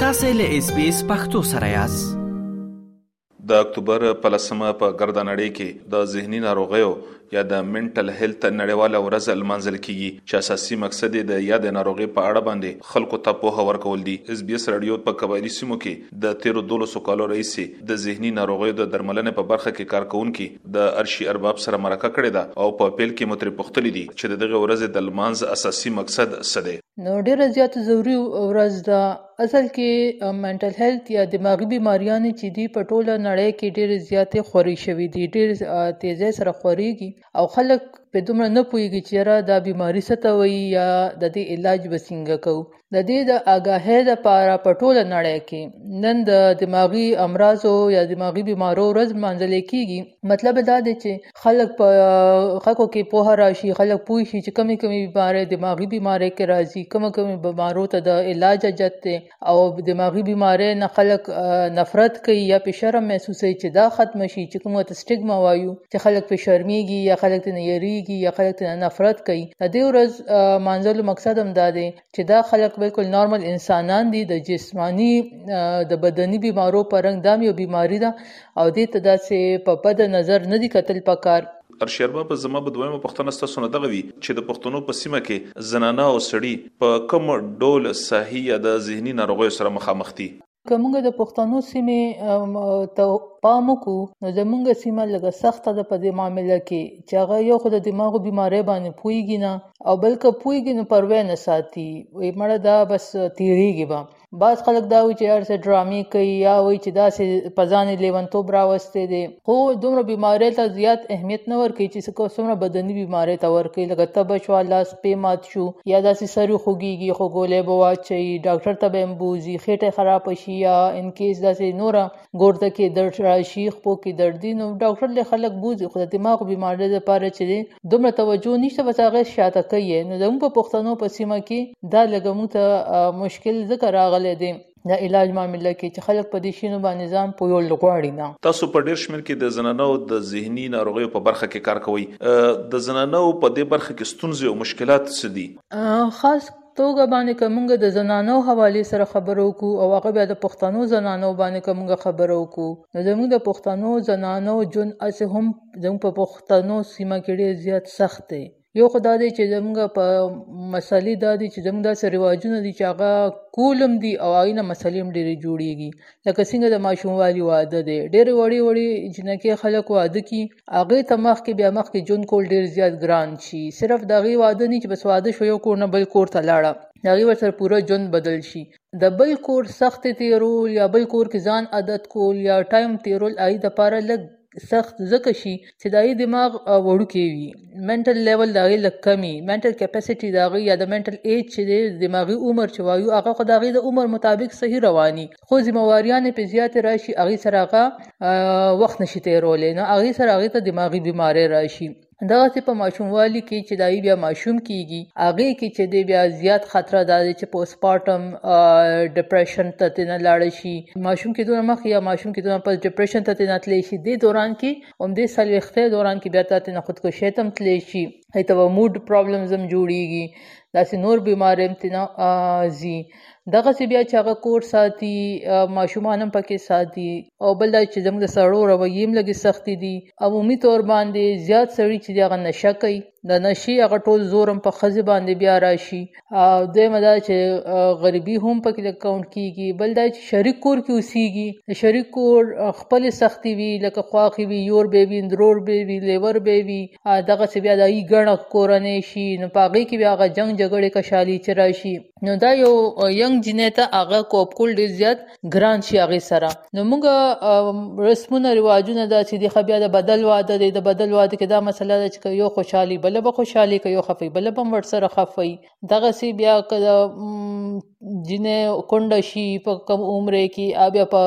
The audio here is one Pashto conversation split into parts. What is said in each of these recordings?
تاسو له اس بي اس پختو سره یاست د اکتوبر په لسمه په ګرده نړۍ کې د ذهني ناروغیو یا د منټل هیلت نړیواله ورځ لمانځل کیږي چې اساسي مقصد یې د یاد ناروغي په اړه باندې خلکو ته پوهه ورکول دي اس بي اس رادیو په قبایلی سیمو کې د 13 12 کالو رئیس د ذهني ناروغیو د درملنې په برخه کې کارکونکو د عرشي ارباب سره مرکه کړې ده او په پیل کې مو ترې پوښتلي دي چې د دغې ورځې د لمانځ اساسي مقصد څه دی؟ نو ډېره زیاته ضروري ورځ ده. اصل کې منټل هیلت یا دماغي بیماریانې چې دي په ټوله نړۍ کې ډېرې زیاتې خورې شوې دي، ډېر تیزۍ سره خورېږي او خلک پرې دومره نه پوهېږي چې یاره دا بیماري څه ته وایي یا د دې علاج به څنګه کوو. د دې د آګاهۍ لپاره په ټوله نړۍ کې نن د دماغي امراضو یا دماغي بیمارو ورځ لمانځل کیږي مطلب دا دی چې خلک په خلکو کې پوهه راشي خلک پوه شي چې کمی کمی بیماری دماغي بیماری کې راځي کوم کوم بیمارو ته د علاج اجت دی او دماغي بیماری نه خلک نفرت کوي یا په شرم محسوسوي چې دا ختم شي چې کومه ته سټیګما وایو چې خلک په شرمېږي یا خلک ترې نه یریږي یا خلک ترې نفرت کوي د دې ورځ مانځلو مقصد هم دا دی چې دا خلک بالکل نارمل انسانان دي د جسمانی د بدني بیمارو په رنګ دا یو بیماری ده او دې ته داسې په بد نظر نه دي کتل پکار ارشیربا په زما به دویمه پوښتنه ستاسو نه دغه وي چې د پښتنو په سیمه کې زنانه او سړي په کوم ډول صحي یا د ذهني ناروغیو سره مخامخ دي؟ که موږ د پښتنو سیمې ته پام وکړو نو زموږ سیمه لږه سخته ده په دې معامله کې چې هغه یو خو د دماغو بیماری باندې پوهیږي نه او بل که پوهیږي نو پروا نه ساتي وایي مړه دا بس تیریږي به بعض خلک دا وایي چې هر څه ډرامې کوي یا وایي چې داسې په ځان یې لیونتوب راوستی دی خو دومره بیماری ته زیات اهمیت نه ورکوي چې څومره بدني بیماری ته ورکوي لکه تبه شوه لاس پې مات شو یا داسې سر یې خوږیږي خو ګولۍ به واچوي ډاکټر ته به یې بوځي خېټه خرابه شي یا انکیس داسې نوره ګورده کې درد راشي خپو کې دردي نو ډاکټر له خلک بوځي خو د دماغ بیماری لپاره چې دی دومره توجه نشته بس هغه شاته کوي نو زموږ په پښتنو په سیمه کې دا لږه موږ ته مشکل ځکه راغلی دی دا علاج معامله کې چې خلک په دې شینو باندې ځان پویول غواړي نه. تاسو په ډېر شمېر کې د زنانو د ذهني ناروغیو په برخه کې کار کوئ، د زنانو په دې برخه کې ستونزې او مشکلات څه دي؟ خاص توګه باندې که موږ د زنانو حوالې سره خبره وکړو او هغه بیا د پښتنو زنانو باندې که موږ خبره وکړو نو زموږ د پښتنو زنانو ژوند هسې هم زموږ په پښتنو سیمه کې ډېر زیات سخت دی یو خو دا دی چې زموږ په مسلې دا دي چې زموږ داسې رواجونه دي چې هغه کول هم دي او هغوی نه مسلې هم ډېرې جوړېږي لکه څنګه د ماشوموالي واده دی ډېرې وړې وړې جینکې خلک واده کړي هغې ته مخکې بیا مخکې ژوند کول ډېر زیات ګران شي صرف د هغې واده نه چې بس واده شو یو کور نه بل کور ته لاړه د هغې ورسره پوره ژوند بدل شي د بل کور سختې تېرول یا بل کور کې ځان عادت کول یا ټایم تېرول هغوی دپاره لږ سخت ځکه شي چې دای دماغ وړوکی وي منټل لیول دا غي لک کمی منټل کیپاسټي دا غي یا د منټل ایج چې دی دماغي عمر چې وایو هغه خو دا غي د عمر مطابق صحیح رواني خو ذمہواریان په زیات راشي هغه سره هغه وخت نشي تیرولې نو هغه سره هغه ته دماغي بیماری راشي دغسې په ماشوموالي کې چې دای بیا ماشوم کیږي هغه کې چې دی بیا زیات خطر دا دی چې پوسټ پارټم ډیپریشن ته تنه لاړ شي ماشوم کې دونه مخ یا ماشوم کې دونه پس ډیپریشن ته تنه تلی شي د دوران کې هم د سلوخته دوران کې بیا ته تنه خودکشي تم تلی شي ایته موډ پرابلمز هم جوړیږي داسې نور بیماریم تنه زی دغسې بیا چې هغه کور ساتي ماشومان هم پکې ساتي او بل دا چې زموږ د سړو رویې هم لږې سختې دي عمومي طور باندې زیات سړي چې هغه نشه کوي د نشي هغه ټول زور هم په ښځې باندې بیا راشي او دویمه دا چې غریبي هم پکې لږ کاونټ کیږي بل دا چې شریک کور کې اوسیږي شریک کور خپل سختي وي لکه خواخي وي یور به وي درور به وي لیور به وي دغه څه بیا دایي ګڼه کورنۍ شي نو په هغې کې بیا هغه جنګ جګړې کشالي چې راشي نو دا یو ینګ جنې ته هغه کوپ کول ډیر زیات ګران شي هغه سره نو موږ رسمونه رواجونه دا چې د خبیا د بدل واده دی د بدل واده کې دا مسله ده چې یو خوشحالي بل به خوشحالي کوي یو خفي بل به ور سره خفي دغه سی بیا کله جنې کونډه شي په کم عمر کې بیا په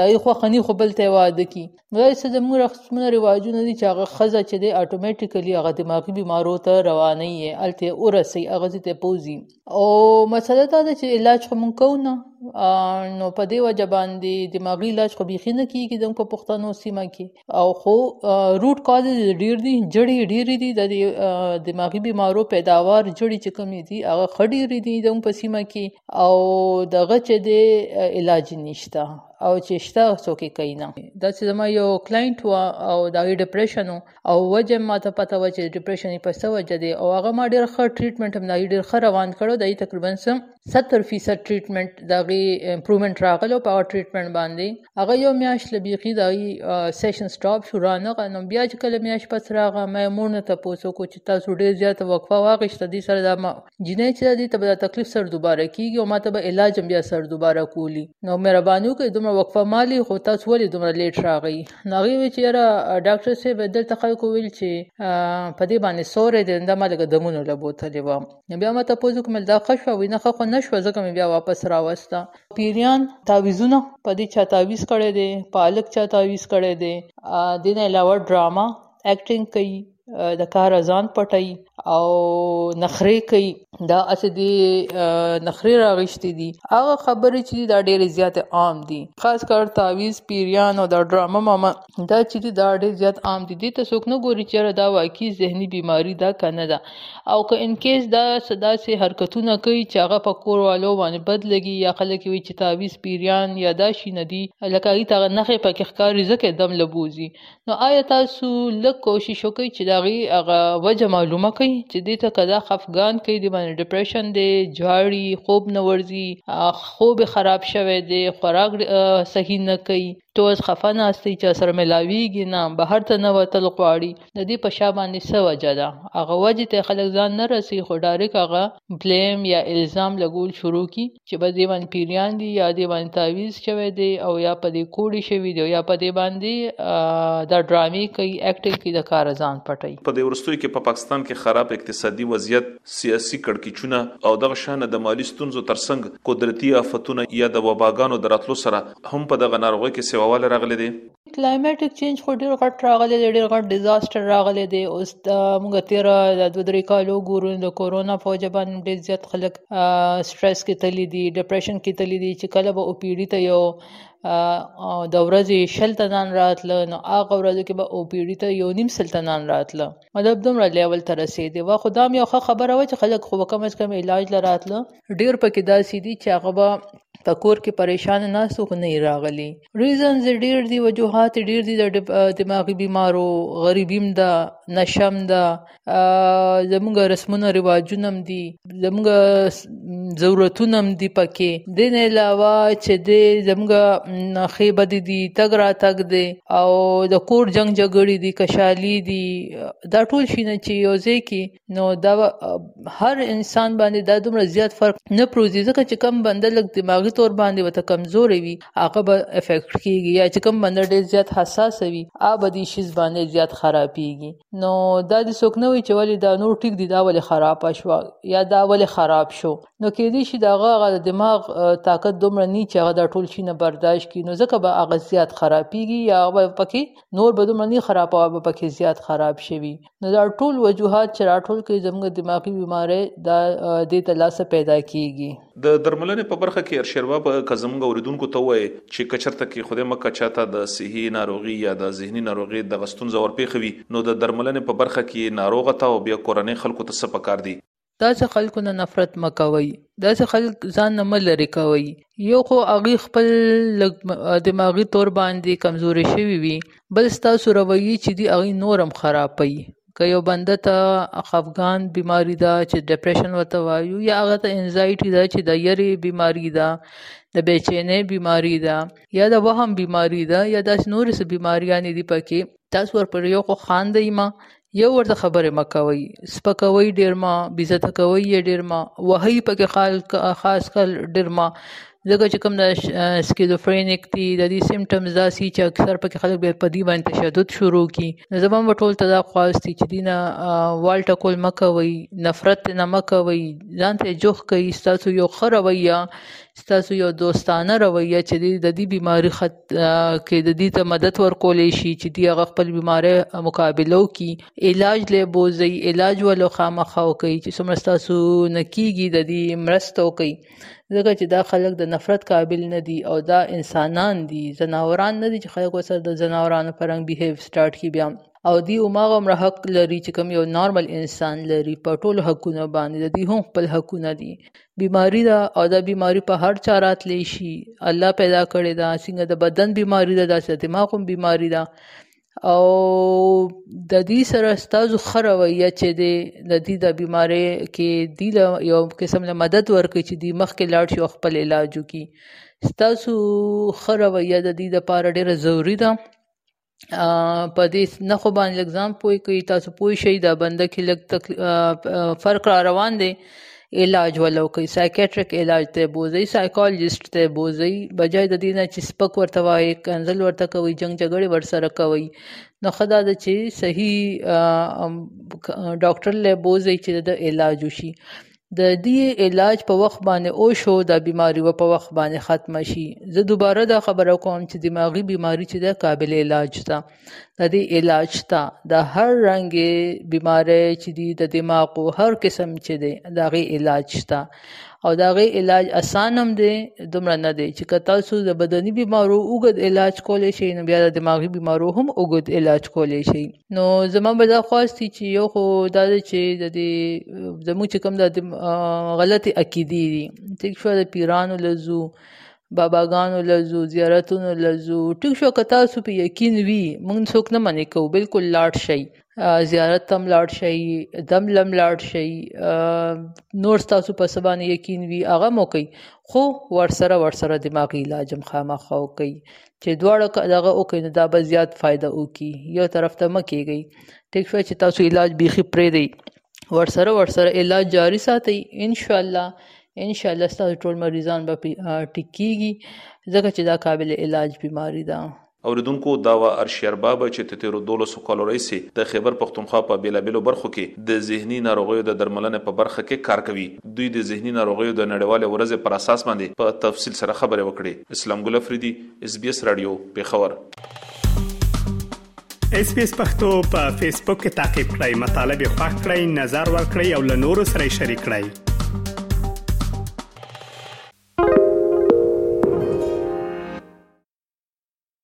دای خو خني خپل ته واده کی دا څه زموږ رسمونه رواجونه دي چې هغه ښځه چې دی اټومیټیکلي هغه دماغي بیمارو ته روانه یې هلته یې ورسوي هغه ځای ته پوځي او مسله دا ده چې علاج خو مونږ کوو نه نو په دې وجه باندې دماغي علاج خو بیخي نه کیږي زموږ په پښتنو سیمه کې او خو روټ کازز ډیر دي جړې ډېرې دي د دماغي بیمارو پیداوار جړې چې کومې دي هغه ښه ډېرې دي زموږ په سیمه کې او دغه چې د علاج نشته او چې شته څوک کوي نه دا چې زما یو کلاینټ و او دا یې ډیپریشن او وجه ما ته پته و چې ډیپریشن په څه وجه دی او هغه ما ډیر ښه ټریټمنټ هم نه ډیر ښه روان کړو دا یې تقریبا 70% ټریټمنټ دا غي امپروومنت راغلو په هغه ټریټمنټ باندې هغه یو میاش لبیخي دا سیشن سټاپ شو رانه غنم بیا چې کله میاش پس راغه مې مور نه تاسو کو چې تاسو ډیر زیات وقفه واغښت دي سره دا جینۍ چې دا دې ته به دا تکلیف سر دوباره کیږي او ماته به علاج هم بیا سر دوباره کولی نو مهرباني وکړئ دومره وقفه مالی خو تاسو ولې دومره لیټ راغی نو هغې وی چې یاره ډاکټر صاحب دلته خلکو ویل چې په دې باندې سوری دی دا ما لږه دمونو له بوتلې وه نو بیا ما تپوس وکړ مل دا ښه شوه وي نه ښه خو نه شوه ځکه مې بیا واپس راوسته پیریان تعویزونه په دې چا تعویز کړی دی په هلک چا تعویز کړی دی دې نه علاوه ډرامه اکټینګ کوي د کار ازان پټي او نخري کوي دا اسې دي نخري راغشتي دي هغه خبرې چې دا ډېرې زیات عام دي خاص کر تعویز پیریان او دا ډرامه ماما دا چې دي دا ډېر زیات عام دي دي ته څوک نه ګوري چې دا واقعي ذهني بیماری ده که نه ده او که ان کیس دا صدا سي حرکتونه کوي چې هغه په کور والو باندې بد لګي یا خلک وي چې تعویز پیریان یا دا شي نه دي لکه هغه ته نخې پکې ښکاري ځکه دم لبوزي نو آیا تاسو لږ کوشش وکړئ چې د هغې هغه وجه معلومه کړئ چې دې ته که دا خفګان کوي دې باندې ډپریشن دی جاړي خوب نه ورځي خوب خراب شوی دی خوراک صحیح نه کوي ته اوس خفه ناستې چې سره ملاویږي نه بهر ته نه وتل غواړي د دې په شا باندې څه وجه ده هغه وجې ته خلک ځان نه رسي خو ډایرک هغه بلیم یا الزام لګول شروع کی چې به دې باندې پیریان دي یا دې باندې تعویز شوی دی او یا په دې کوډې شوي دی او یا په دې باندې دا ډرامې کوي اکټینګ کوي د کار ځان پټوي په دې وروستیو کې په پاکستان کې خراب اقتصادي وضعیت، سیاسي کړکیچونه او دغه شان د مالي ستونزو تر څنګ قدرتي آفتونه یا د وباګانو د راتلو سره هم په دغه ناروغۍ کې سیواوالی راغلی دی. کلایمټیک چینج خو ډیر غټ راغلی دی ډیر غټ ډیزاستر راغلی دی اوس د موږ تیر د دوه درې کالو ګورو د کورونا په وجه باندې ډیر زیات خلک سټرس کې تللی دي ډیپریشن کې تللی دي چې کله به او پی ډی ته یو د ورځې شل تنان راتله نو هغه ورځو کې به او پی ډی ته یو نیم سل تنان راتله مطلب دومره لیول ته رسیدي وا خدام یو ښه خبره و چې خلک خو کم از کم علاج لراتله ډیر پکې داسې دي چې هغه به په کور کې پریشان ناست خو نه راغلي ریزنز ډیر دي وجوهات ډیر دي د دماغي بیمارو غریبیم ده نشم ده زموږ رسمونه رواجونه هم دي زموږ ضرورتونه هم دي پکې دین علاوه چې د زموږ خې بد دي تګ را تګ دي او د کور جنگ جګړې دي کشالي دي دا ټول شینه چې یو ځای کې نو دا هر انسان باندې دا دومره زیات فرق نه پروزي ځکه چې کم بنده لږ دماغي تور باندې وته کمزوري وي هغه به افیکټ کیږي یا چې کم بنده ډېر زیات حساس وي هغه به دې شیز باندې زیات خرابېږي نو دا دې څوک نه وي چې ولې دا نور ټیک دي دا ولې خراب شو یا دا ولې خراب شو نو کې دې شي دا هغه د دماغ طاقت دومره نه چې هغه دا ټول شي نه برداشت کړي نو ځکه به هغه زیات خرابېږي یا هغه پکې نور به دومره نه خراب او به پکې زیات خراب شوي نو دا ټول وجوهات چې راټول کړي زموږ دماغي بیمارۍ دا دې ته لاسه پیدا کیږي د درملنې په برخه کې ارشیرباب که زموږ اوریدونکو ته ووایې چې که چرته کې خدای مه کړه چاته د صحي ناروغي یا د ذهني ناروغي دغه ستونزه ورپېښه وي نو د درملنې په برخه کې ناروغ ته او بیا کورنۍ خلکو ته څه پکار دي؟ داسې خلکو نه نفرت مه کوئ داسې خلک ځان نه مه لرې کوئ یو خو هغوی خپل لږ دماغي طور باندې کمزوري شوي وي بل ستاسو رویې چې دي هغوی نور هم خرابوي که یو بنده ته خفګان بیماری ده چې ډپریشن ورته وایو یا هغه ته انزایټي ده چې د یری بیماری ده د بیچینې بیماری ده یا د وهم بیماری ده یا داسې نورې څه بیماریانې دي پکې تاسو ور پر یو خو خان دی ما یو ورته خبره مکوي سپکوي ډیر ما بیزت کوي ډیر ما وهي پکې خال خاص کل ډیر ما ځکه چې کوم د سکیزوفرینیک دي د دې سیمټمز داسي چې اکثر پکې خلک به په دې باندې تشدد شروع کی زبم ټول تدا خواستي چې دینه والټه کول مکوي نفرت نه مکوي ځان ته جوخ کوي ستاسو یو خره ویا ستاسو یو دوستانه رویه چې د دې بیماری خط کې د دې ته مدد ورکولې شي چې دی هغه خپل بیماری مقابله وکړي علاج له بوزي علاج ولو خامخا وکړي چې څومره تاسو نکیږي د دې مرسته وکړي ځکه چې دا خلک د نفرت قابل نه دي او دا انسانان دي زناوران نه دي چې خلک وسره د زناورانو پرنګ بیهیو سٹارټ کی بیا او دی اوماغه عمر حق لري چې کوم یو نارمل انسان لري په ټولو حقونو باندې د دې هم خپل حقونه دي بیماری ده او دا بیماری په هر چا راتلی شي الله پیدا کړی دا څنګه د بدن بیماری ده داسې د دماغ هم بیماری ده او د دې سره ستاسو ښه رویه چې دی د دې د بیماری کې دی له یو قسم له مدد ورکړي چې دی مخکې لاړ شي او خپل علاج وکړي ستاسو ښه رویه د دې لپاره ډېره ضروري ده په دې نه خو باندې لږ ځان پوه کوي تاسو پوه شئ دا بنده کې لږ فرق را روان دی علاج ولو کوي سایکیټریک علاج ته بوزي سایکولوژیست ته بوزي بجای د دې نه چې سپک ورته وایي کنزل ورته کوي جنگ جګړې ورسره کوي نو خدا د چې صحیح ډاکټر له بوزي چې د علاج وشي د دی علاج په وخت باندې اوشو دا بیماری و په وخت باندې ختمه شي زه دوباره دا خبره کوم چې دماغي بیماری چې ده قابل علاج ده د دی علاج ته د هر رنګ بیماری چې دی د دماغ او هر قسم چې دی دا غي علاج ته او دا غي علاج اسانم دی دومره نه دی چې کتا سو د بدني بیمارو اوګد علاج کولې شي نو بیا د دماغي بیمارو هم اوګد علاج کولې شي نو زما به دا خواست وي چې یو خو دا دی چې د دې زموږ چې کوم د غلطې عقیدې دي ټیک شوه د پیرانو له ځو باباګانو له ځو زیارتونو له ځو ټیک شوه که تاسو په یقین وي موږ څوک نه منې کوو بلکل لاړ شئ زیارت تم لاړ شئ دم لم لاړ شئ نور ستاسو په څه باندې یقین وي هغه مو کوي خو ورسره ورسره دماغي علاج هم خامخا وکړئ چې دواړه دغه وکړي نو دا به زیات فایده وکړي یو طرف ته مه کېږئ ټیک شوه چې تاسو علاج بیخي پرېږدئ ورسره ورسره علاج جاري ساتئ انشاءالله انشاءالله ستاسو ټول مریضان به ټیک کېږي ځکه چې دا قابل علاج بیماری ده اوریدونکو دا و ارشي ارباب چې د تېرو دولسو کالو راهیسې د خیبر پښتونخوا په بېلابېلو برخو کې د ذهني ناروغیو د درملنې په برخه کې کار کوي. دوی د ذهني ناروغیو د نړیوالې ورځې پر اساس باندې په تفصیل سره خبرې وکړې. اسلام ګل افریدي، اس بي اس راډیو، پېښور. اس بي اس پښتو په فیسبوک کې تعقیب کړئ، مطلب یې خوښ کړئ، نظر ورکړئ او له نورو سره شریک کړئ.